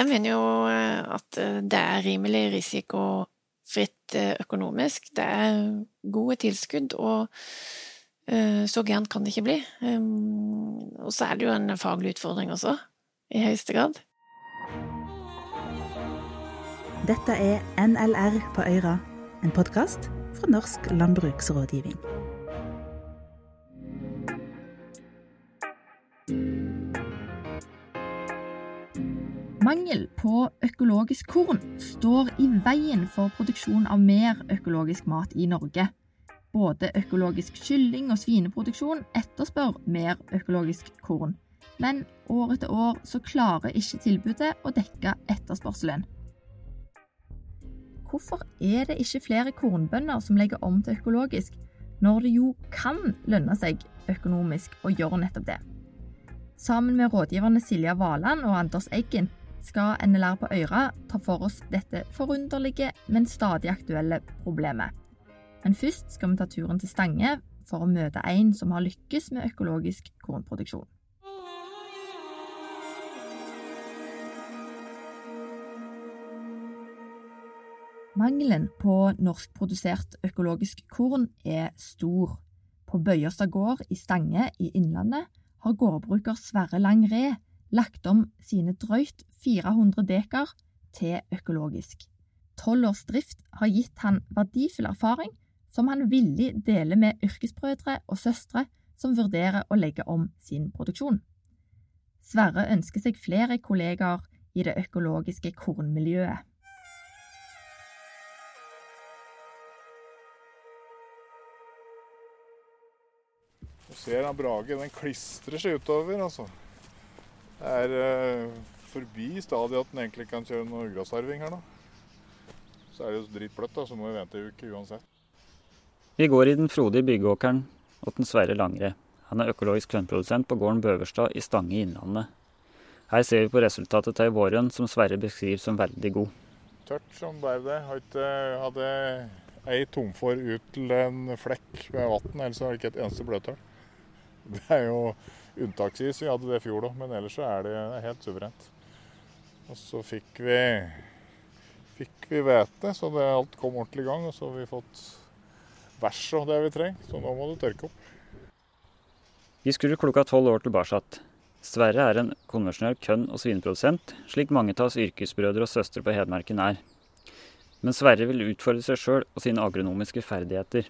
Jeg mener jo eh, at eh, det er rimelig risikofritt eh, økonomisk. Det er gode tilskudd, og så gærent kan det ikke bli. Og så er det jo en faglig utfordring også, i høyeste grad. Dette er NLR på Øyra, en podkast fra Norsk landbruksrådgivning. Mangel på økologisk korn står i veien for produksjon av mer økologisk mat i Norge. Både økologisk kylling- og svineproduksjon etterspør mer økologisk korn, men år etter år så klarer ikke tilbudet å dekke etterspørselen. Hvorfor er det ikke flere kornbønder som legger om til økologisk, når det jo kan lønne seg økonomisk å gjøre nettopp det? Sammen med rådgiverne Silja Valand og Anders Eggen skal NLR på Øyra ta for oss dette forunderlige, men stadig aktuelle problemet. Men først skal vi ta turen til Stange for å møte en som har lykkes med økologisk kornproduksjon. Mangelen på norskprodusert økologisk korn er stor. På Bøyerstad gård i Stange i Innlandet har gårdbruker Sverre Langré lagt om sine drøyt 400 dekar til økologisk. Tolv års drift har gitt han verdifull erfaring som han villig deler med yrkesbrødre og søstre som vurderer å legge om sin produksjon. Sverre ønsker seg flere kollegaer i det økologiske kornmiljøet. Du ser den Brage, den klistrer seg utover, altså. Det er uh, forbi stadiet at en egentlig kan kjøre noe ugrasarving her nå. Så er det jo dritbløtt, da, så må vi vente ei uke uansett. Vi går i den frodige byggeåkeren og den Sverre Langre. Han er økologisk kornprodusent på gården Bøverstad i Stange i Innlandet. Her ser vi på resultatet til våren, som Sverre beskriver som veldig god. Tørt som bare det. Hadde ei tomfor ut til en flekk med vann, ellers er det ikke et eneste bløthull. Det er jo unntaksvis vi hadde det i fjor òg, men ellers så er det helt suverent. Og så fikk vi fikk vi hvete, så det alt kom ordentlig i gang. Og så har vi fått vers og det vi trenger, så nå må det tørke opp. Vi skrur klokka tolv år tilbake. Sverre er en konvensjonell kønn- og svineprodusent, slik mange av oss yrkesbrødre og søstre på Hedmarken er. Men Sverre vil utfordre seg sjøl og sine agronomiske ferdigheter.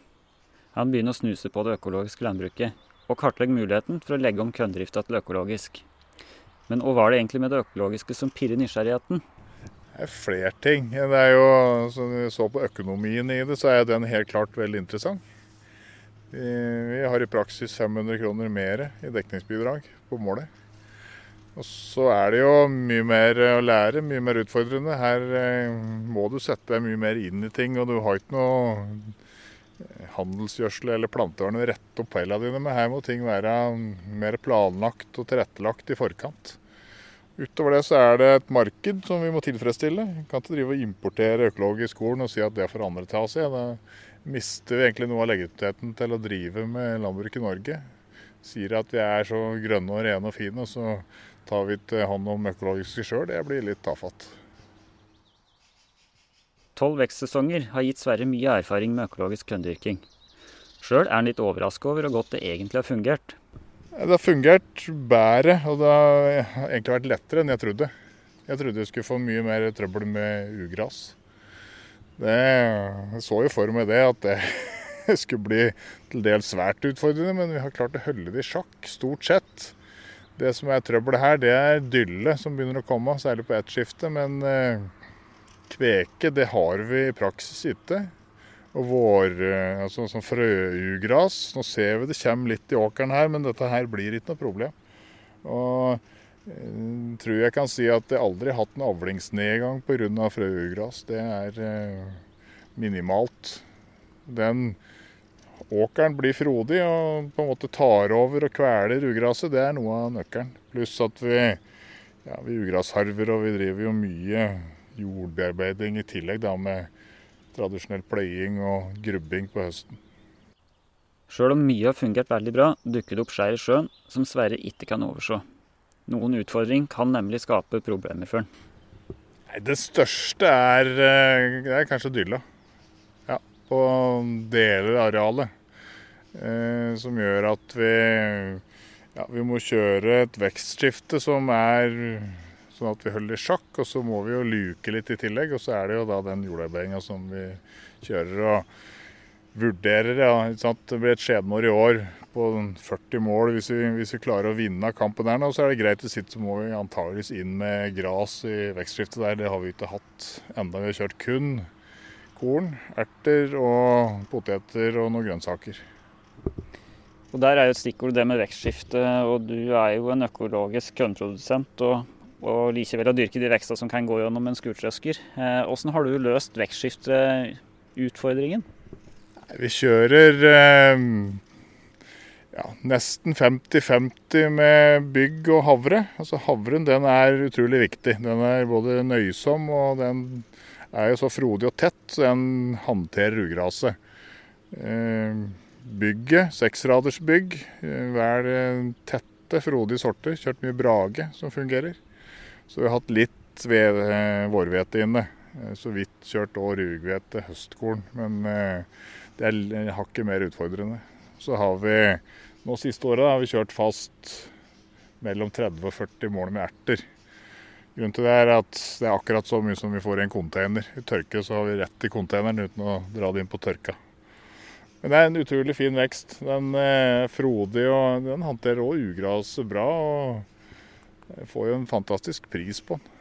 Han begynner å snuse på det økologiske landbruket, og kartlegge muligheten for å legge om kønndrifta til økologisk. Men hva var det egentlig med det økologiske som pirrer nysgjerrigheten? Det er flere ting. Det er jo, Som vi så på økonomien i det, så er den helt klart veldig interessant. Vi har i praksis 500 kroner mer i dekningsbidrag på målet. Og så er det jo mye mer å lære, mye mer utfordrende. Her eh, må du sette deg mye mer inn i ting, og du har ikke noe handelsgjødsel eller plantevern og rette opp feilene dine med. Her må ting være mer planlagt og tilrettelagt i forkant. Utover det så er det et marked som vi må tilfredsstille. Vi kan ikke drive og importere økologisk korn og si at det får andre ta seg. Da mister vi egentlig noe av legitimiteten til å drive med landbruk i Norge. Sier at vi er så grønne og rene og fine, og så tar vi ikke hånd om økologiske sjøl. Det blir litt tafatt. Tolv vekstsesonger har gitt Sverre mye erfaring med økologisk korndyrking. Sjøl er han litt overraska over hvor godt det egentlig har fungert. Det har fungert bedre, og det har egentlig vært lettere enn jeg trodde. Jeg trodde jeg skulle få mye mer trøbbel med ugras. Det, jeg så jo for meg det, at det skulle bli til dels svært utfordrende, men vi har klart å holde det i sjakk, stort sett. Det som er trøbbelet her, det er dylle som begynner å komme, særlig på ett skifte. Men eh, Kveke det har vi i praksis ikke. Og vår, eh, altså sånn frøugras Nå ser vi det kommer litt i åkeren her, men dette her blir ikke noe problem. Og jeg eh, tror jeg kan si at jeg aldri har hatt en avlingsnedgang pga. frøugras. Det er eh, minimalt. Den åkeren blir frodig og på en måte tar over og kveler ugraset. Det er noe av nøkkelen. Pluss at vi, ja, vi ugrasharver og vi driver jo mye jordbearbeiding i tillegg da med tradisjonell pløying og grubbing på høsten. Sjøl om mye har fungert veldig bra, dukker det opp skjær i sjøen som Sverre ikke kan overse. Noen utfordring kan nemlig skape problemer for den. Nei, Det største er, eh, det er kanskje Dylla. Ja, på deler av arealet. Eh, som gjør at vi, ja, vi må kjøre et vekstskifte som er sånn at vi holder i sjakk. Og så må vi jo luke litt i tillegg. Og så er det jo da den jordarbeidinga som vi kjører og vurderer. Ja? Det blir et skjebneår i år på 40 mål hvis vi, hvis vi klarer å vinne kampen der nå. Så er det greit å sitte, så må vi antageligvis inn med gras i vekstskiftet der. Det har vi ikke hatt enda. Vi har kjørt kun korn, erter og poteter og noen grønnsaker. Og Der er jo et stikkord det med vekstskifte, og du er jo en økologisk kornprodusent. Og, og likevel å dyrke de vekstene som kan gå gjennom en skurtrøsker. Eh, hvordan har du løst vekstskifteutfordringen? Vi kjører eh, ja, nesten 50-50 med bygg og havre. Altså Havren den er utrolig viktig. Den er både nøysom og den er jo så frodig og tett, så den håndterer ugraset. Eh, bygget, seksraders bygg, eh, vel tette, frodige sorter. Kjørt mye brage som fungerer. Så vi har hatt litt ved, eh, vårhvete inne. Eh, Så vidt kjørt og rughvete, høstkorn. Men eh, det er hakket mer utfordrende. Så har vi nå siste året har vi kjørt fast mellom 30 og 40 mål med erter. Grunnen til det er at det er akkurat så mye som vi får i en container. I tørke så har vi rett i containeren uten å dra det inn på tørka. Men det er en utrolig fin vekst. Den er frodig og den håndterer òg ugraset bra. Og jeg får jo en fantastisk pris på den.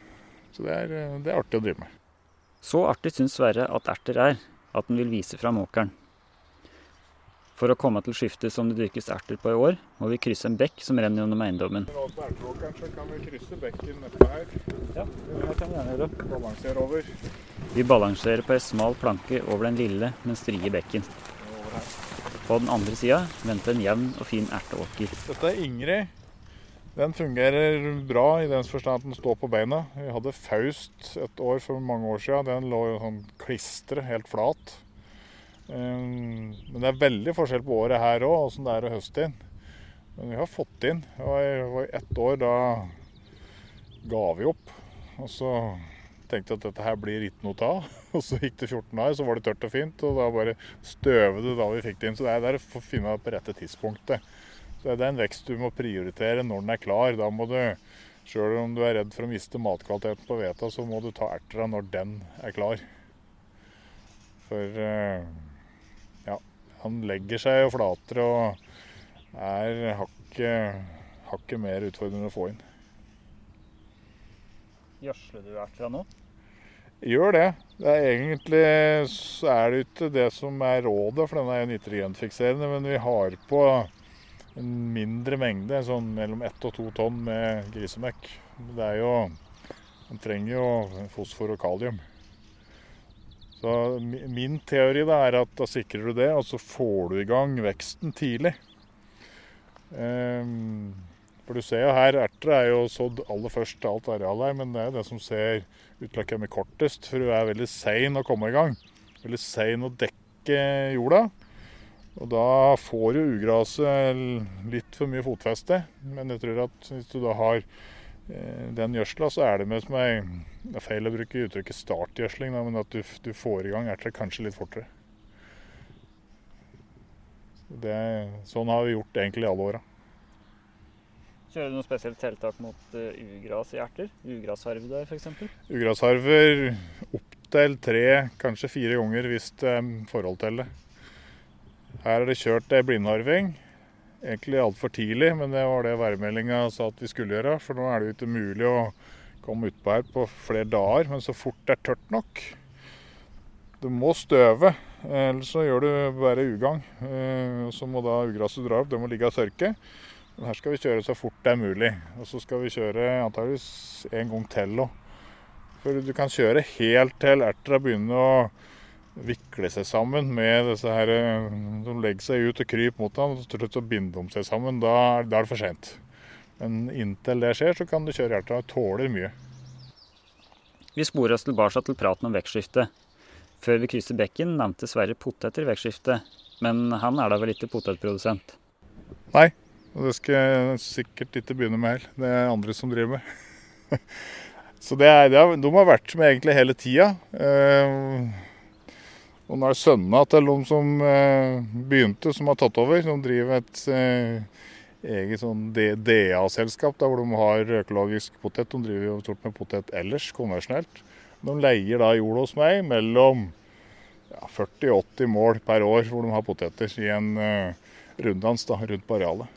Så det er, det er artig å drive med. Så artig syns Sverre at erter er, at den vil vise fram åkeren. For å komme til skiftet som det dyrkes erter på i år, må vi krysse en bekk som renner gjennom eiendommen. Kan vi krysse bekken nedpå her. Ja, det kan vi gjerne gjøre. Balansere over. Vi balanserer på ei smal planke over den lille, men strie bekken. På den andre sida venter en jevn og fin erteåker. Dette er Ingrid. Den fungerer bra i den forstand at den står på beina. Vi hadde Faust et år for mange år siden. Den lå jo sånn klistre, helt flat. Um, Men det er veldig forskjell på året her òg, åssen det er å høste inn. Men vi har fått inn. Det var i ett år da ga vi opp. Og så tenkte jeg at dette her blir ikke noe av. Og så gikk det 14 dager, så var det tørt og fint. Og da bare støvet det da vi fikk det inn. Så det er der å finne på rette tidspunktet. Så det er en vekst du må prioritere når den er klar. Da må du, sjøl om du er redd for å miste matkvaliteten på hveta, så må du ta ertera når den er klar. For eh, ja, han legger seg og flater og er hakket, hakket mer utfordrende å få inn. Gjødsler du ertera nå? Gjør det. det er egentlig så er det ikke det som er rådet, for den er jo nitrogenfikserende. Men vi har på en mindre mengde, sånn mellom ett og to tonn med grisemekk. Det er jo Man trenger jo fosfor og kalium. Så min teori da er at da sikrer du det, og så får du i gang veksten tidlig. Ehm, for du ser jo her, erter er jo sådd aller først til alt arealet her, men det er jo det som ser ut til å komme kortest, for du er veldig sein å komme i gang. Veldig sein å dekke jorda. Og da får jo ugraset litt for mye fotfeste. Men jeg tror at hvis du da har eh, den gjødsla, så er det med som ei Det er feil å bruke uttrykket startgjødsling, men at du, du får i gang erter kanskje litt fortere. Det, sånn har vi gjort egentlig i alle åra. Kjører du noe spesielt tiltak mot uh, ugras i erter? Ugrasharve der f.eks.? Ugrasharver opptil tre, kanskje fire ganger hvis det er forhold til det. Her er det kjørt ei blindharving. Egentlig altfor tidlig, men det var det værmeldinga sa at vi skulle gjøre. For nå er det jo ikke mulig å komme utpå her på flere dager, men så fort det er tørt nok. Du må støve, ellers så gjør du bare ugagn. Eh, Så må da ugraset dra opp, det må ligge og tørke. Men her skal vi kjøre så fort det er mulig. Og så skal vi kjøre antageligvis en gang til òg. For du kan kjøre helt til ertera begynner å vikle seg sammen med disse her eh, som legger seg ut og kryper mot ham, og til slutt så binder de seg sammen. Da, er- da er det for sent. Men inntil det skjer, så kan du kjøre ertera. Tåler mye. Vi sporer oss tilbake til praten om vektskifte. Før vi krysser bekken, nevnte Sverre poteter i vektskiftet. Men han er da vel ikke potetprodusent? Nei, og det skal jeg sikkert ikke begynne med heller. Det er andre som driver med. Så det er, det er, de har vært med egentlig hele tida. Eh, og nå er det sønnene til de som eh, begynte, som har tatt over. De driver et eh, eget sånn DA-selskap hvor de har økologisk potet. De driver jo stort med potet ellers, konvensjonelt. De leier da jord hos meg mellom ja, 40-80 mål per år hvor de har poteter i en uh, runddans da, rundt på arealet.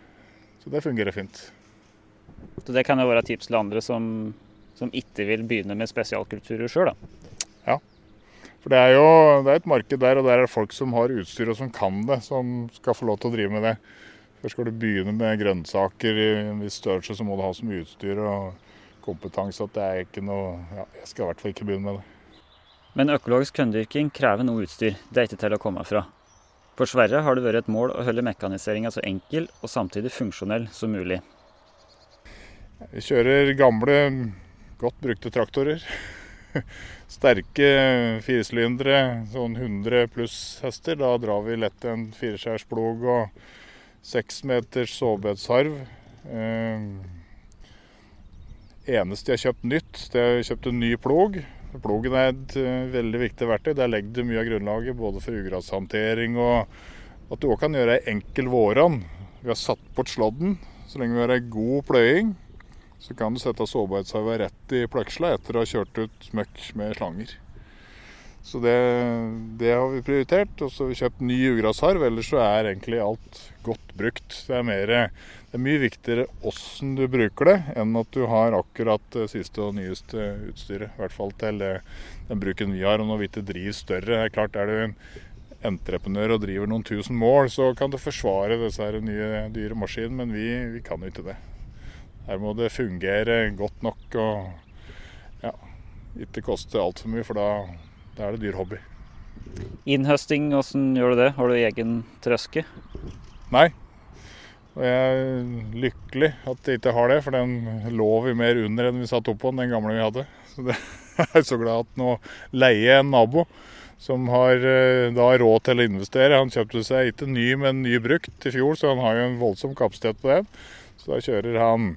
Så det fungerer fint. Så det kan jo være tips til andre som, som ikke vil begynne med spesialkulturer sjøl? Ja. For det er jo det er et marked der, og der er det folk som har utstyr og som kan det, som skal få lov til å drive med det. Først skal du begynne med grønnsaker i en viss størrelse, så må du ha så mye utstyr og kompetanse at det er ikke noe ja, Jeg skal i hvert fall ikke begynne med det. Men økologisk kønndyrking krever noe utstyr. Det er ikke til å komme fra. For Sverre har det vært et mål å holde mekaniseringa så enkel og samtidig funksjonell som mulig. Vi kjører gamle, godt brukte traktorer. Sterke firesylindere, sånn 100 pluss hester. Da drar vi lett en fireskjærsplog og Seks meters sårbeidsharv. Eh, eneste jeg har kjøpt nytt, det er kjøpt en ny plog. Plogen er et uh, veldig viktig verktøy. Der legger du mye av grunnlaget både for ugrashåndtering og at du òg kan gjøre ei enkel våran. Vi har satt bort slådden. Så lenge vi har ei god pløying, så kan du sette sårbarhetsharva rett i pløksla etter å ha kjørt ut møkk med slanger. Så det, det, har vi prioritert. Og så har vi kjøpt ny ugrasharv. Ellers så er egentlig alt godt brukt. Det er, mer, det er mye viktigere åssen du bruker det, enn at du har akkurat det siste og nyeste utstyret. I hvert fall til den bruken vi har. Og når vi ikke driver større. Det er klart, er du en entreprenør og driver noen tusen mål, så kan du forsvare disse nye, dyre maskinene, men vi, vi kan jo ikke det. Her må det fungere godt nok og ja, ikke koste altfor mye, for da da er det dyr hobby. Innhøsting, åssen gjør du det? Har du egen trøske? Nei. Og jeg er lykkelig at jeg ikke har det, for den lå vi mer under enn vi satt oppå den, den gamle vi hadde. Så det, jeg er så glad at nå leier en nabo som har eh, da råd til å investere. Han kjøpte seg ikke ny, men ny brukt i fjor, så han har jo en voldsom kapasitet på den. Så da kjører han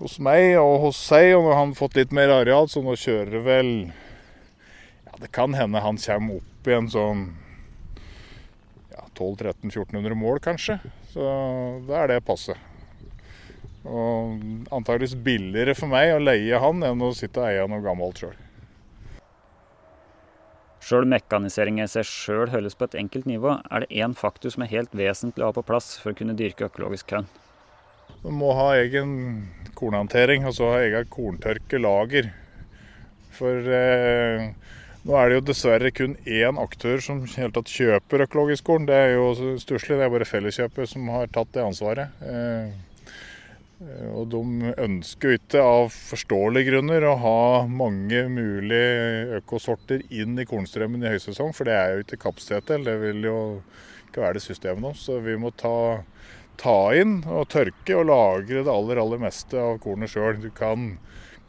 hos meg og hos seg, og nå har han fått litt mer areal, så nå kjører det vel Ja, det kan hende han kommer opp i en sånn ja, 1200-1400 mål, kanskje. Så da er det passe. Og antakeligvis billigere for meg å leie han enn å sitte og eie noe gammelt sjøl. Sjøl mekanisering i seg sjøl holdes på et enkelt nivå, er det én faktor som er helt vesentlig å ha på plass for å kunne dyrke økologisk korn. Du må ha egen kornhåndtering, så ha egen korntørkelager. For eh, nå er det jo dessverre kun én aktør som helt tatt kjøper økologisk korn. Det er jo stusslig. Det er bare Felleskjøpet som har tatt det ansvaret. Eh, og de ønsker jo ikke av forståelige grunner å ha mange mulige økosorter inn i kornstrømmen i høysesong, for det er jo ikke kapasitet til. Det vil jo ikke være det systemet nå. Så vi må ta, ta inn og tørke og lagre det aller, aller meste av kornet sjøl. Du kan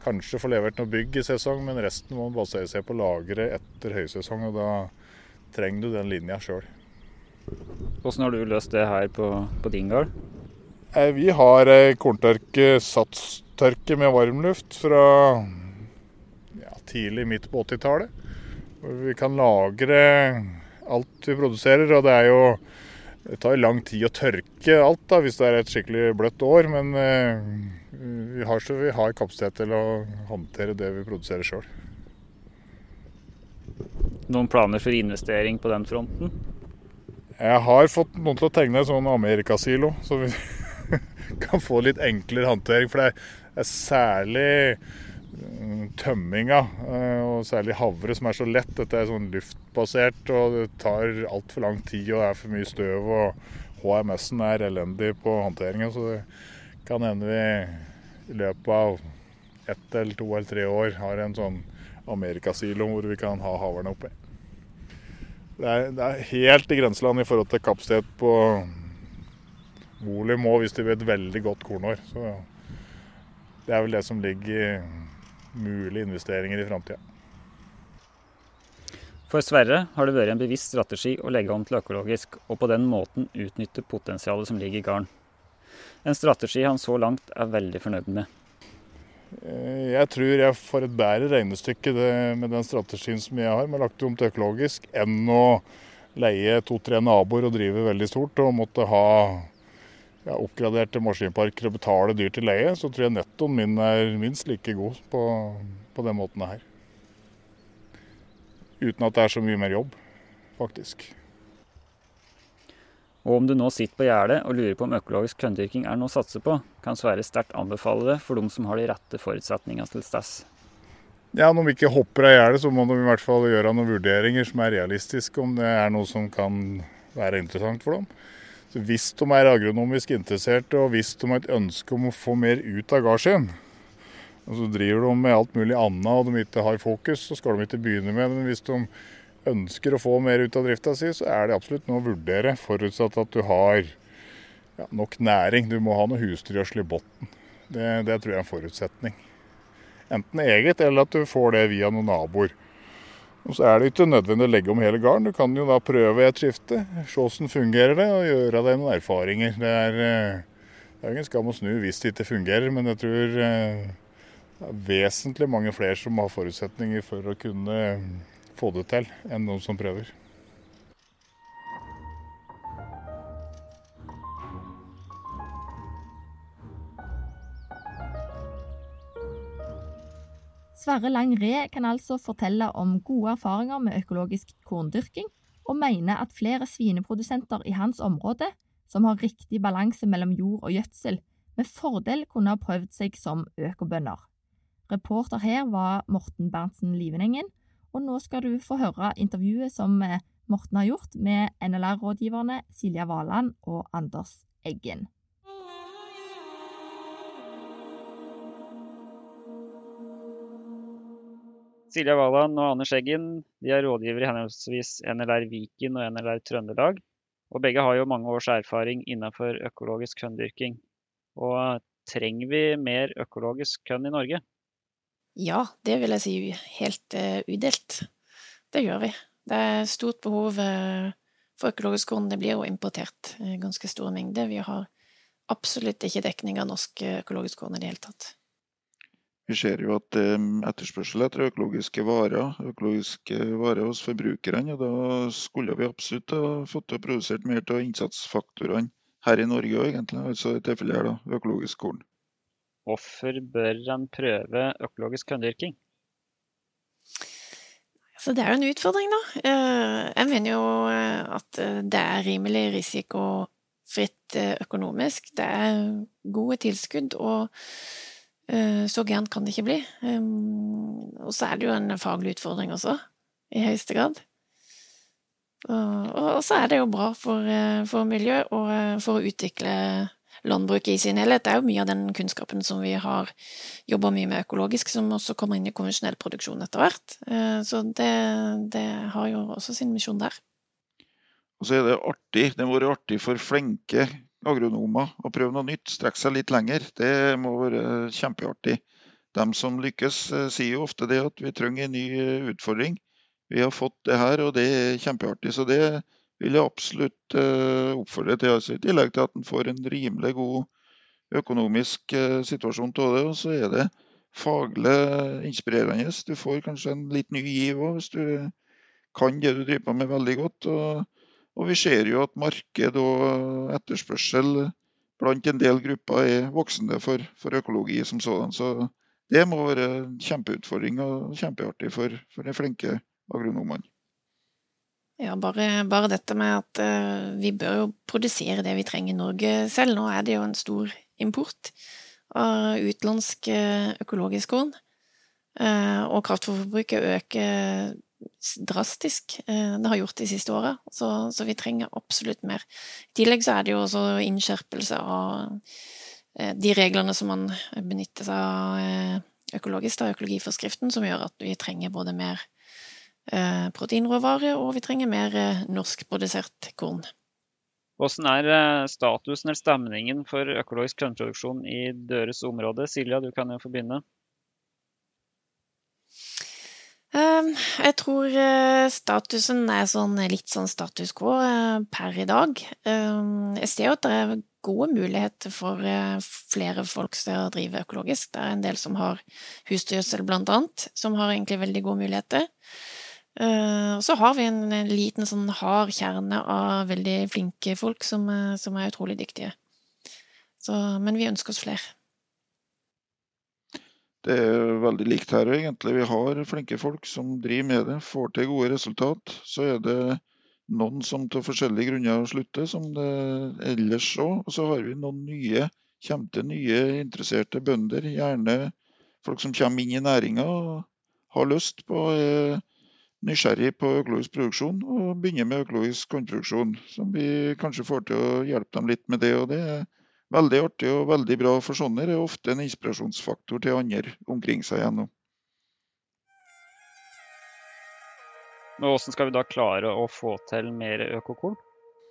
kanskje få levert noe bygg i sesong, men resten må basere seg på lagre etter høysesong. og Da trenger du den linja sjøl. Hvordan har du løst det her på, på din gard? Eh, vi har korntørke, satstørke med varmluft fra ja, tidlig midt på 80-tallet. Vi kan lagre alt vi produserer, og det er jo det tar lang tid å tørke alt da, hvis det er et skikkelig bløtt år. Men eh, vi har, så vi har kapasitet til å håndtere det vi produserer sjøl. Noen planer for investering på den fronten? Jeg har fått noen til å tegne en sånn amerikasilo, så vi kan få litt enklere håndtering. For det er særlig tømminga, eh, og særlig havre, som er så lett. Dette er sånn luftbasert, og det tar altfor lang tid og det er for mye støv. og HMS-en er elendig på håndteringen, så det kan hende vi i løpet av ett eller to eller tre år har en sånn amerikasilo hvor vi kan ha haverne oppi. Det er, det er helt i grenseland i forhold til kapasitet på volum òg, hvis det blir et veldig godt kornår. Så det er vel det som ligger i mulige investeringer i framtida. For Sverre har det vært en bevisst strategi å legge om til økologisk, og på den måten utnytte potensialet som ligger i garden. En strategi han så langt er veldig fornøyd med. Eh, jeg tror jeg får et bedre regnestykke med den strategien som jeg har, med lagt om til økologisk, enn å leie to-tre naboer og drive veldig stort og måtte ha ja, oppgraderte maskinparker og betale dyrt til leie. Så tror jeg nettoen min er minst like god på, på den måten her. Uten at det er så mye mer jobb, faktisk. Og om du nå sitter på gjerdet og lurer på om økologisk korndyrking er noe å satse på, kan Sverre sterkt anbefale det for de som har de rette forutsetningene til stess. Ja, Når vi ikke hopper av gjerdet, så må de i hvert fall gjøre noen vurderinger som er realistiske, om det er noe som kan være interessant for dem. Så Hvis de er agronomisk interesserte, og hvis de har et ønske om å få mer ut av gardsjen, og så driver de med alt mulig annet og de ikke har fokus, så skal de ikke begynne med det. Men hvis de ønsker å få mer ut av drifta si, så er det absolutt noe å vurdere, forutsatt at du har ja, nok næring. Du må ha noe husdyrgjødsel i bunnen. Det, det tror jeg er en forutsetning. Enten eget, eller at du får det via noen naboer. Og Så er det ikke nødvendig å legge om hele gården. Du kan jo da prøve et skifte, se hvordan fungerer det, og gjøre deg noen erfaringer. Det er, eh, det er ingen skam å snu hvis det ikke fungerer, men jeg tror eh, det er vesentlig mange flere som har forutsetninger for å kunne få det til, enn noen som prøver. Sverre Lang Re kan altså fortelle om gode erfaringer med økologisk korndyrking, og mener at flere svineprodusenter i hans område, som har riktig balanse mellom jord og gjødsel, med fordel kunne ha prøvd seg som økobønder. Reporter her var Morten Berntsen Livenengen, og nå skal du få høre intervjuet som eh, Morten har gjort med NLR-rådgiverne Silja Valand og Anders Eggen. Silja Valand og Anders Eggen de er rådgivere i henholdsvis NLR Viken og NLR Trøndelag. Og begge har jo mange års erfaring innenfor økologisk kønndyrking. Og trenger vi mer økologisk kønn i Norge? Ja, det vil jeg si helt uh, udelt. Det gjør vi. Det er stort behov uh, for økologisk korn. Det blir jo importert uh, ganske store mengder. Vi har absolutt ikke dekning av norsk økologisk korn i det hele tatt. Vi ser jo at det er etterspørsel etter økologiske varer, økologiske varer hos forbrukerne. og Da skulle vi absolutt ha fått produsert mer av innsatsfaktorene her i Norge òg, egentlig. Altså i tilfelle her da, økologisk korn. Hvorfor bør en prøve økologisk korndyrking? Så det er jo en utfordring, da. Eh, jeg mener jo eh, at eh, det er rimelig risikofritt økonomisk. Det er gode tilskudd. og Eh, så gærent kan det ikke bli. Og så er det jo en faglig utfordring også, i høyeste grad. Og så er det jo bra for, eh, for miljøet og eh, for å utvikle landbruket i sin helhet. Det er jo mye av den kunnskapen som vi har jobba mye med økologisk, som også kommer inn i konvensjonell produksjon etter hvert. Så det, det har jo også sin misjon der. Og så er det artig. Det har vært artig for flinke agronomer og prøve noe nytt, strekke seg litt lenger. Det må være kjempeartig. De som lykkes, eh, sier jo ofte det at vi trenger en ny eh, utfordring. Vi har fått det her, og det er kjempeartig. Så det vil jeg absolutt eh, oppfordre til. Altså, I tillegg til at en får en rimelig god økonomisk situasjon av det. Og så er det faglig inspirerende. Du får kanskje en litt ny giv òg, hvis du kan det du driver på med veldig godt. og og vi ser jo at marked og etterspørsel blant en del grupper er voksende for, for økologi som sådan. Så det må være en kjempeutfordring og kjempeartig for, for de flinke agronomene. Ja, bare, bare, dette med at uh, vi bør jo produsere det vi trenger i Norge selv. Nå er det jo en stor import av utenlandsk uh, økologisk korn. Uh, og kraftfôrforbruket øker drastisk. Eh, det har gjort de siste åra, så, så, vi trenger absolutt mer. I tillegg så er det jo også innskjerpelse av eh, de reglene som man benytter seg av eh, økologisk, da, økologiforskriften, som gjør at vi trenger både mer proteinråvare og vi trenger mer norskprodusert korn. Hvordan er statusen eller stemningen for økologisk kornproduksjon i deres område? Silja, du kan jo få begynne. Ehm, jeg tror eh, statusen er sånn litt sånn status quo eh, per i dag. Ehm, jeg ser jo at det er gode muligheter for eh, flere folk til å drive økologisk. Det er en del som har husdyrgjødsel, blant annet, som har egentlig veldig gode muligheter. Eh, og så har vi en, en liten sånn hard kjerne av veldig flinke folk som er utrolig dyktige. Så, men vi ønsker oss flere. Det er veldig likt her egentlig. Vi har flinke folk som driver med det, får til gode resultat. Så er det noen som av forskjellige grunner slutter, som det ellers òg. Og så har vi noen nye, kommer til nye interesserte bønder. Gjerne folk som kommer inn i næringa og har lyst på, er nysgjerrig på økologisk produksjon og begynner med økologisk kornproduksjon. Som vi kanskje får til å hjelpe dem litt med det. og det er veldig artig og veldig bra for sånne. Det er ofte en inspirasjonsfaktor til andre omkring seg gjennom. Men hvordan skal vi da klare å få til mer økokorn?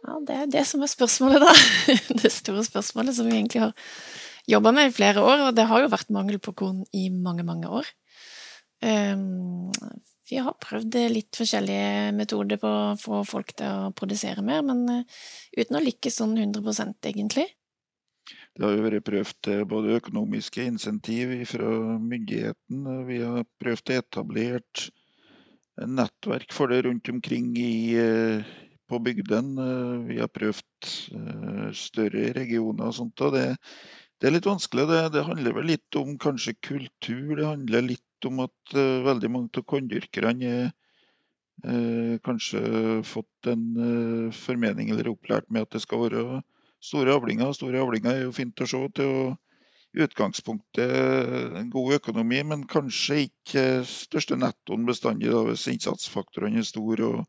Ja, Det er det som er spørsmålet, da. Det store spørsmålet som vi egentlig har jobba med i flere år. Og det har jo vært mangel på korn i mange, mange år. Um, vi har prøvd litt forskjellige metoder på å få folk til å produsere mer, men uh, uten å lykkes sånn 100% egentlig. Det har jo vært prøvd eh, både økonomiske insentiv fra myndigheten. Vi har prøvd å etablere nettverk for det rundt omkring i, eh, på bygdene. Vi har prøvd eh, større regioner og sånt. og det, det er litt vanskelig. Det, det, handler vel litt om kanskje kultur. Det handler litt om at veldig mange av korndyrkerne er kanskje fått en formening eller opplært med at det skal være store avlinger. Store avlinger er jo fint å se til å utgangspunktet en god økonomi, men kanskje ikke største nettoen bestandig da, hvis innsatsfaktorene er store. Og,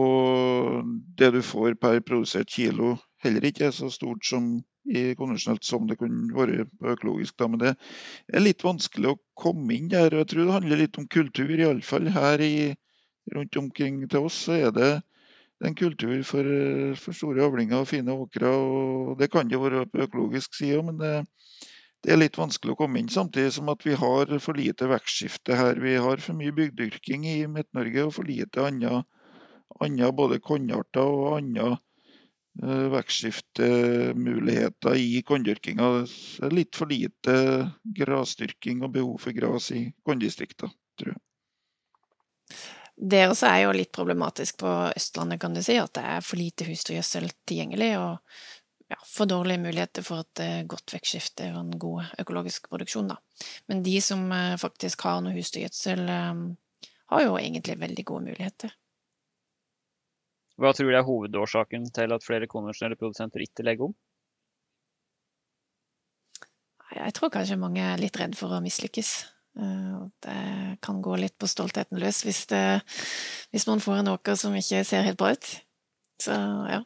og, det du får per produsert kilo heller ikke er så stort som i konvensjonelt som det kunne vært økologisk. Da. Men det er litt vanskelig å komme inn der. og Jeg tror det handler litt om kultur, iallfall her i, rundt omkring til oss. så er det en kultur for, for, store avlinger og fine åkre. og Det kan jo være på økologisk side, men det, det, er litt vanskelig å komme inn. Samtidig som at vi har for lite vekstskifte her. Vi har for mye bygdyrking i Midt-Norge og for lite andre, både kornarter og andre uh, vekstskiftemuligheter i korndyrkinga. Det er litt for lite grasdyrking og behov for gras i korndistriktene, tror jeg. Det også er jo litt problematisk på Østlandet, kan du si, at det er for lite husdyrgjødsel tilgjengelig, og ja, for dårlige muligheter for et eh, godt vekstskifte og en god økologisk produksjon, da. Men de som eh, faktisk har noe husdyrgjødsel, eh, har jo egentlig veldig gode muligheter. Hva tror du er hovedårsaken til at flere konvensjonelle produsenter ikke legger om? Jeg tror kanskje mange er litt redd for å mislykkes. Eh, det kan gå litt på stoltheten løs hvis, det, hvis man får en åker som ikke ser helt bra ut. Så ja.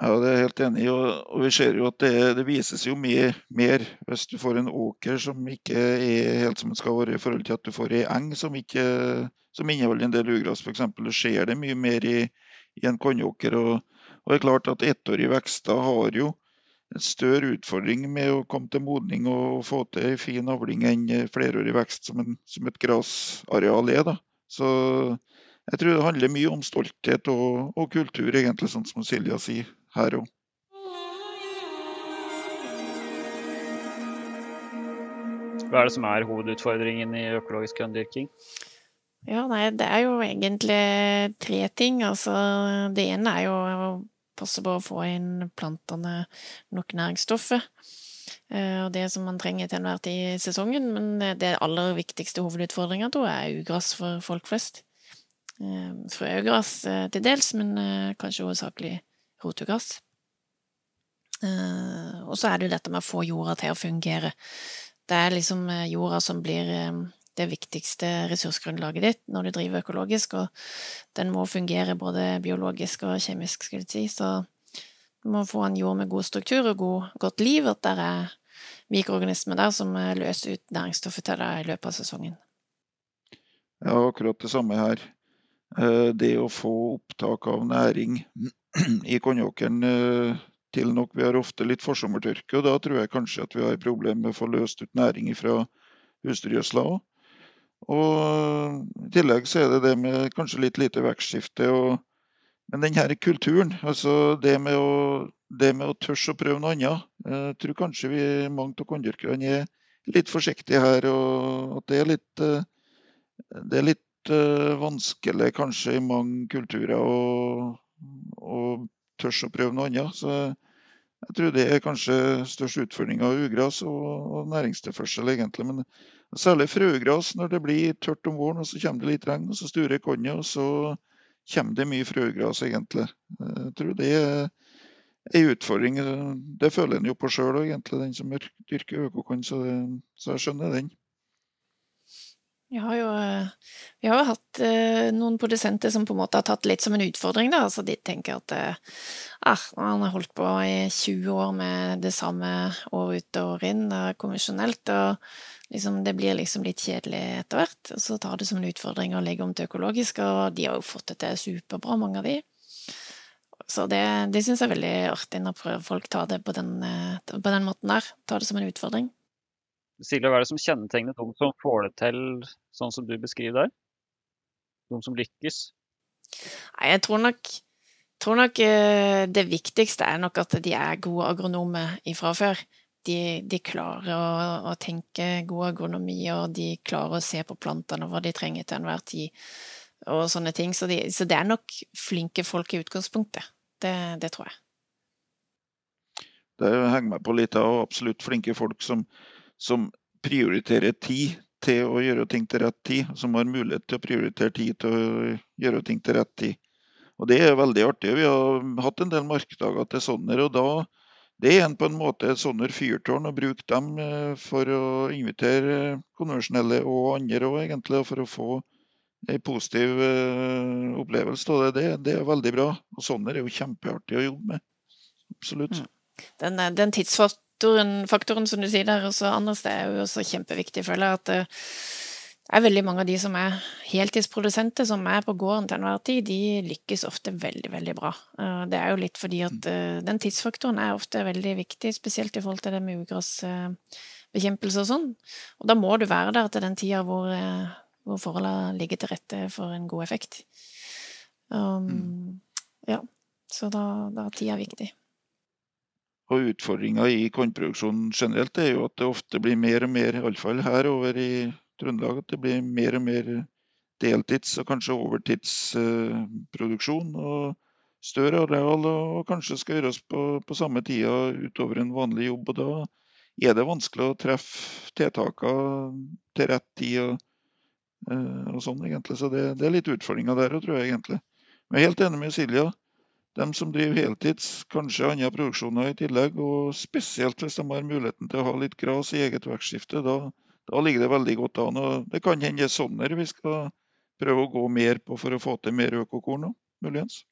Ja, det er jeg helt enig i. Og, vi ser jo at det, det vises jo mye mer hvis du får en åker som ikke er helt som den skal være, i forhold til at du får ei eng som, ikke, som inneholder en del ugras f.eks. Du ser det mye mer i, i en kornåker. Og, og, det er klart at ettårige vekster har jo en større utfordring med å komme til modning og få til en fin avling enn flerårig vekst som, en, som et grasareal er. Da. Så jeg tror det handler mye om stolthet og, og kultur, egentlig, sånn som Silja sier her òg. Hva er det som er hovedutfordringen i økologisk grønndyrking? Ja, nei, det er jo egentlig tre ting. Altså, det ene er jo passe på å få inn plantene nok næringsstoffer. Eh, og det som man trenger til enhver tid i sesongen. Men det aller viktigste hovedutfordringa da er ugress for folk flest. Frøugress eh, til dels, men kanskje hovedsakelig rotugress. Og så er det jo dette med å få jorda til å fungere. Det er liksom jorda som blir det viktigste ressursgrunnlaget ditt når du driver økologisk, og den må fungere både biologisk og kjemisk, skulle jeg si. Så du må få en jord med god struktur og god, godt liv, at det er mikroorganismer der som løser ut næringsstoffet til deg i løpet av sesongen. Ja, akkurat det samme her. Eh, det å få opptak av næring i kornåkeren eh, til nok Vi har ofte litt forsommertørke, og da tror jeg kanskje at vi har problemer med å få løst ut næring fra husdyrgjødsla òg. Og I tillegg så er det det med kanskje litt lite vekstskifte. og men den her kulturen, altså det med å, det med å tørre å prøve noe annet Jeg tror kanskje vi, mange av korndyrkerne er litt forsiktige her. og at det er litt, det er litt vanskelig kanskje i mange kulturer å, å tørre å prøve noe annet. Så jeg tror det er kanskje størst utfordring av ugras og, og næringstilførsel, egentlig. Men særlig frøgras når det blir tørt om våren, og så kommer det litt regn, og så sturer kornet, og så kommer det mye frøgras, egentlig. Jeg tror det er en utfordring. Det føler en jo på sjøl egentlig, den som dyrker økokorn, så, så jeg skjønner den. Vi har jo, eh, vi har hatt eh, noen produsenter som på en måte har tatt litt som en utfordring, da. Altså de tenker at eh, ah, han har holdt på i 20 år med det samme år ut og år inn, det er konvensjonelt, og liksom, det blir liksom litt kjedelig etter hvert. Så tar det som en utfordring å legge om til økologisk, og de har jo fått det til superbra, mange av de. Så det, det syns jeg er veldig artig når folk tar det på den, på den måten der. Tar det som en utfordring. Silje, hva er det som kjennetegner de som får det til sånn som du beskriver der? De som lykkes? Nei, jeg tror nok, tror nok eh, det viktigste er nok at de er gode agronomer ifra før. De, de klarer å, å, tenke god agronomi, og de klarer å se på plantene og hva de trenger til enhver tid, og sånne ting. Så, de, så det er nok flinke folk i utgangspunktet. Det, det tror jeg. Det henger meg på litt av absolutt flinke folk som som prioriterer tid til å gjøre ting til rett tid. Som har mulighet til å prioritere tid til å gjøre ting til rett tid. Og Det er veldig artig. Vi har hatt en del markedsdager til Sonner. og da det er en på en måte et Sonner fyrtårn å bruke dem eh, for å invitere konvensjonelle og andre òg, egentlig, for å få en positiv eh, opplevelse av det. det. Er veldig bra. Og Sonner er jo kjempeartig å jobbe med. Absolutt. Mm. Den, eh, den tidsfast faktoren, faktoren, som du sier der, også andre steder, er jo også kjempeviktig. føler jeg at det er veldig mange av de som er heltidsprodusenter, som er på gården til enhver tid, de lykkes ofte veldig, veldig bra. Det er jo litt fordi at eh, den tidsfaktoren er ofte veldig viktig, spesielt i forhold til det med ugressbekjempelse og sånn. Og da må du være der til den tida hvor, eh, hvor forholdene ligger til rette for en god effekt. Um, mm. ja, så da, da er tida viktig. Og Utfordringa i kornproduksjonen generelt er jo at det ofte blir mer og mer, iallfall her over i Trøndelag, at det blir mer og mer deltids- og kanskje overtidsproduksjon. og Større areal og kanskje skal gjøres på, på samme tida utover en vanlig jobb. og Da er det vanskelig å treffe tiltakene til rett tid. og, eh, og sånn egentlig. Så det, det er litt utfordringer der òg, tror jeg egentlig. Men jeg er helt enig med Silja. De som driver heltids, kanskje andre produksjoner i tillegg, og spesielt hvis de har muligheten til å ha litt gras i eget vekstskifte, da, da, ligger det veldig godt an. Og det kan hende det er sånn vi skal prøve å gå mer på for å få til mer økokorn òg, muligens.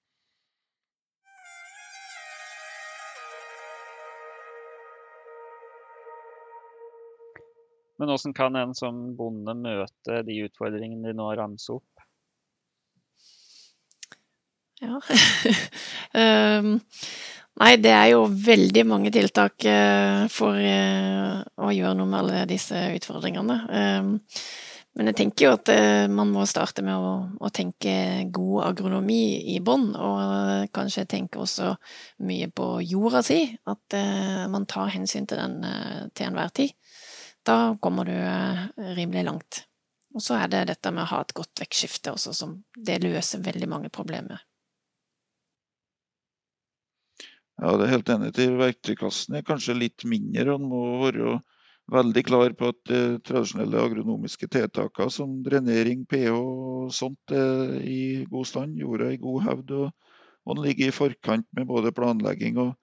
Men hvordan kan en som bonde møte de utfordringene de nå ramser opp? Ja. um, nei, det er jo veldig mange tiltak uh, for uh, å gjøre noe med alle disse utfordringene. Um, men jeg tenker jo at uh, man må starte med å, å tenke god agronomi i bånn, og kanskje tenke også mye på jorda si. At man tar hensyn til den til enhver tid. Da kommer du rimelig langt. Og så er det dette med å ha et godt vekstskifte også, som det løser veldig mange problemer. Ja, det er helt enig til. Verktøykassen er kanskje litt mindre. Han må være veldig klar på at eh, tradisjonelle agronomiske tiltakene som drenering, pH og sånt er i god stand. Jorda i god hevd. Og, og han ligger i forkant med både planlegging og,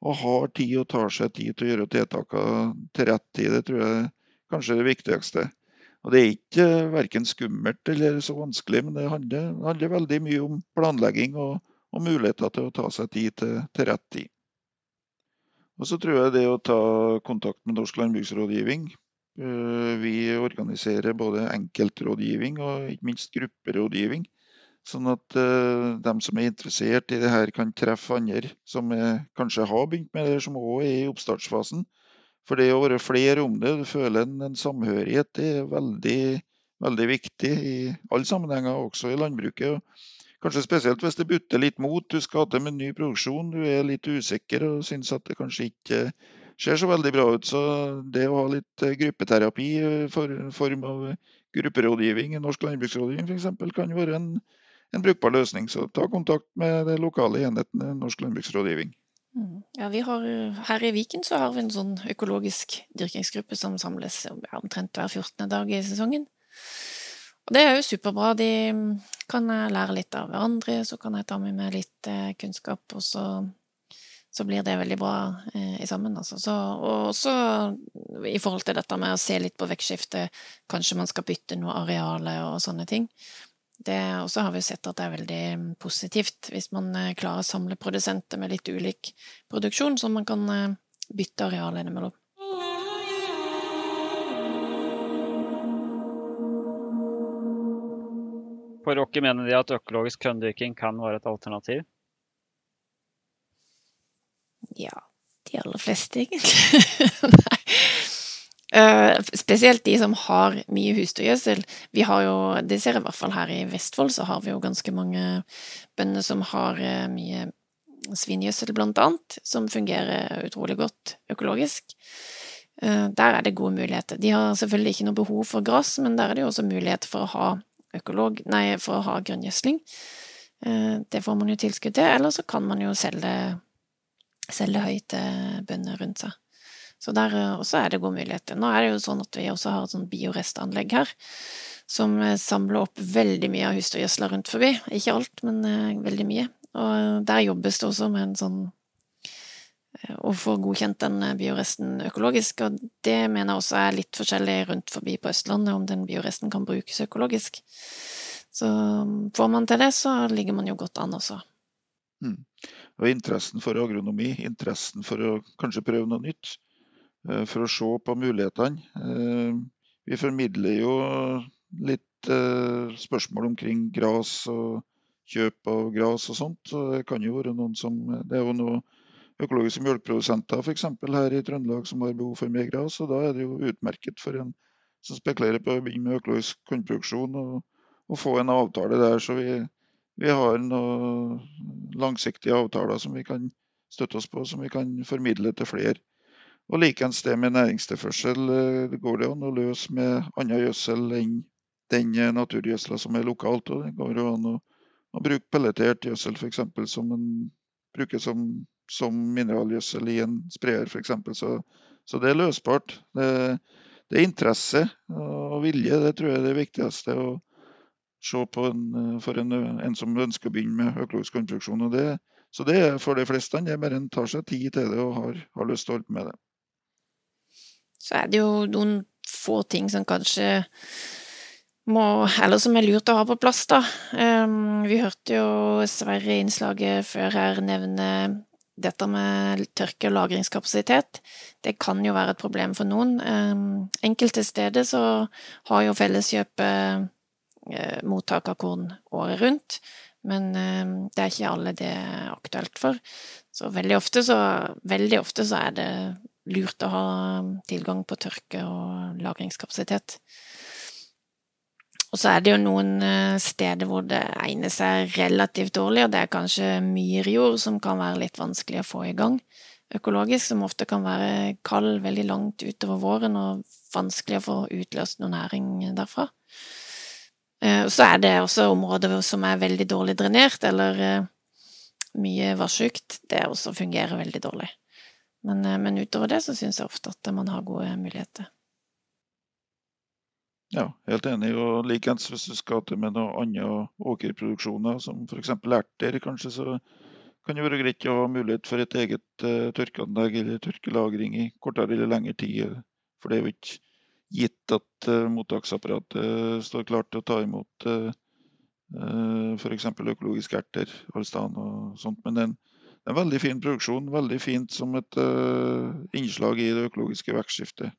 og har tid og tar seg tid til å gjøre tiltakene til rett tid. Det tror jeg kanskje er det viktigste. Og Det er ikke verken skummelt eller så vanskelig, men det handler, handler veldig mye om planlegging og, og muligheter til å ta seg tid til, til rett tid. Og så tror jeg det å ta kontakt med Norsk landbruksrådgivning eh, Vi organiserer både enkeltrådgivning og ikke minst grupperådgivning. Sånn at uh, de som er interessert i det her, kan treffe andre som kanskje har begynt med det, som òg er i oppstartsfasen. For det å være flere om det, du føler en, en samhørighet, det er veldig, veldig viktig i alle sammenhenger, også i landbruket. Kanskje spesielt hvis det butter litt mot. Du skal til med ny produksjon, du er litt usikker og syns at det kanskje ikke ser så veldig bra ut. Så det å ha litt eh, gruppeterapi i form av grupperådgivning Norsk landbruksrådgivning f.eks. kan være en, en, brukbar løsning. Så ta kontakt med de lokale enheten Norsk landbruksrådgivning. Mm. Ja, har, Her i Viken så har vi en sånn økologisk dyrkingsgruppe som samles omtrent hver 14. dag i sesongen. Og det er jo superbra. De kan lære litt av hverandre, så kan jeg ta med meg litt eh, kunnskap, og så, så blir det veldig bra eh, i sammen, altså. Så, og også i forhold til dette med å se litt på vekstskifte, kanskje man skal bytte noe areale og sånne ting. Det også har vi sett at det er veldig positivt hvis man eh, klarer å samle produsenter med litt ulik produksjon, så man kan bytte areal innimellom. På Rocky mener de at økologisk kønndyrking kan være et alternativ? Ja, de aller fleste, egentlig. Uh, spesielt de som har mye husdyrgjødsel. Vi har jo, det ser jeg i hvert fall her i Vestfold, så har vi jo ganske mange bønder som har uh, mye svingjødsel, blant annet, som fungerer utrolig godt økologisk. Uh, der er det gode muligheter. De har selvfølgelig ikke noe behov for gress, men der er det jo også muligheter for å ha økolog, nei, for å ha grunngjødsling. Eh, det får man jo tilskudd til, eller så kan man jo selge, selge høyt til bønder rundt seg. Så der eh, også er det gode muligheter. Nå er det jo sånn at vi også har et sånt biorestanlegg her, som eh, samler opp veldig mye av husdyrgjødsla rundt forbi. Ikke alt, men veldig mye. Og der jobbes det også med en sånn å få godkjent den bioresten økologisk, og det mener jeg også er litt forskjellig rundt forbi på Østlandet, om den bioresten kan brukes økologisk. Så um, får man til det, så ligger man jo godt an også. Mm. Og interessen for agronomi, interessen for å kanskje prøve noe nytt, eh, for å se på mulighetene. Eh, vi formidler jo litt eh, spørsmål omkring gras og kjøp av gras og sånt. Det kan jo være noen som Det er jo noe økologiske melkeprodusenter f.eks. her i Trøndelag som har behov for mer gras. og Da er det jo utmerket for en som spekulerer på å begynne med økologisk kornproduksjon, å få en avtale der. Så vi, vi har noen langsiktige avtaler som vi kan støtte oss på, som vi kan formidle til flere. Og Likeens det med næringstilførsel. Eh, det går det an å løse med annen gjødsel enn den naturgjødsela som er lokalt. og Det går an å, å bruke pelletert gjødsel f.eks. som en bruker som som mineralgjødsel i en spreder f.eks. Så, så det er løsbart. Det, det, er interesse og vilje. Det tror jeg er det viktigste å se på en, for en, en, som ønsker å begynne med økologisk konstruksjon. Og det, så det er for de fleste. Det er bare en tar seg tid til det og har, har lyst til å holde på med det. Så er det jo noen få ting som kanskje må, eller som er lurt å ha på plass, da. Um, vi hørte jo Sverre i innslaget før her nevne dette med tørke- og lagringskapasitet, det kan jo være et problem for noen. Ehm, enkelte steder så har jo Felleskjøpet eh, mottak av korn året rundt, men ehm, det er ikke alle det er aktuelt for. Så veldig ofte så, veldig ofte så er det lurt å ha tilgang på tørke- og lagringskapasitet. Og så er det jo noen eh, steder hvor det egner seg relativt dårlig, og det er kanskje myrjord som kan være litt vanskelig å få i gang økologisk, som ofte kan være kald veldig langt utover våren og vanskelig å få utløst noe næring derfra. Og så er det også områder som er veldig dårlig drenert, eller eh, mye vassjukt. Det også fungerer veldig dårlig. Men, men utover det så syns jeg ofte at man har gode muligheter. Ja, helt enig. og Likeens hvis du skal til med noen andre åkerproduksjoner, som f.eks. erter, kanskje, så kan det være greit å ha mulighet for et eget uh, tørkeanlegg eller tørkelagring i kortere eller lengre tid. For det er jo ikke gitt at uh, mottaksapparatet står klart til å ta imot uh, uh, f.eks. økologiske erter, valstan og sånt. Men det er en, en, veldig fin produksjon. Veldig fint som et innslag i det økologiske vekstskiftet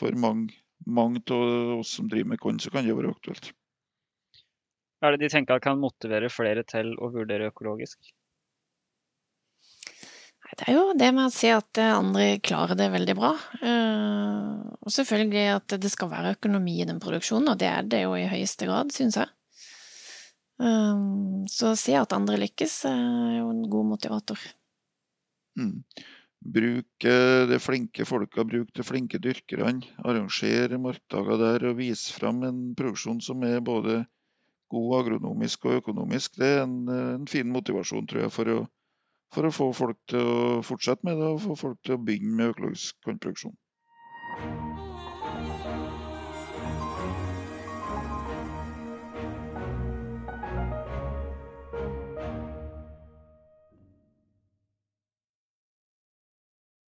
for mange mange av oss som driver med korn, så kan det være aktuelt. Hva er det de tenker kan motivere flere til å vurdere økologisk? Det er jo det med å se at andre klarer det veldig bra. Eh, og selvfølgelig at det skal være økonomi i den produksjonen, og det er det jo i høyeste grad, syns jeg. Um, så å se at andre lykkes, er jo en god motivator. Mm. Bruk de flinke folka, bruk de flinke dyrkerne. Arranger markdager der og vis fram en produksjon som er både god agronomisk og økonomisk. Det er en, en fin motivasjon, tror jeg, for å, for å få folk til å fortsette med det, og få folk til å begynne med økologisk kornproduksjon.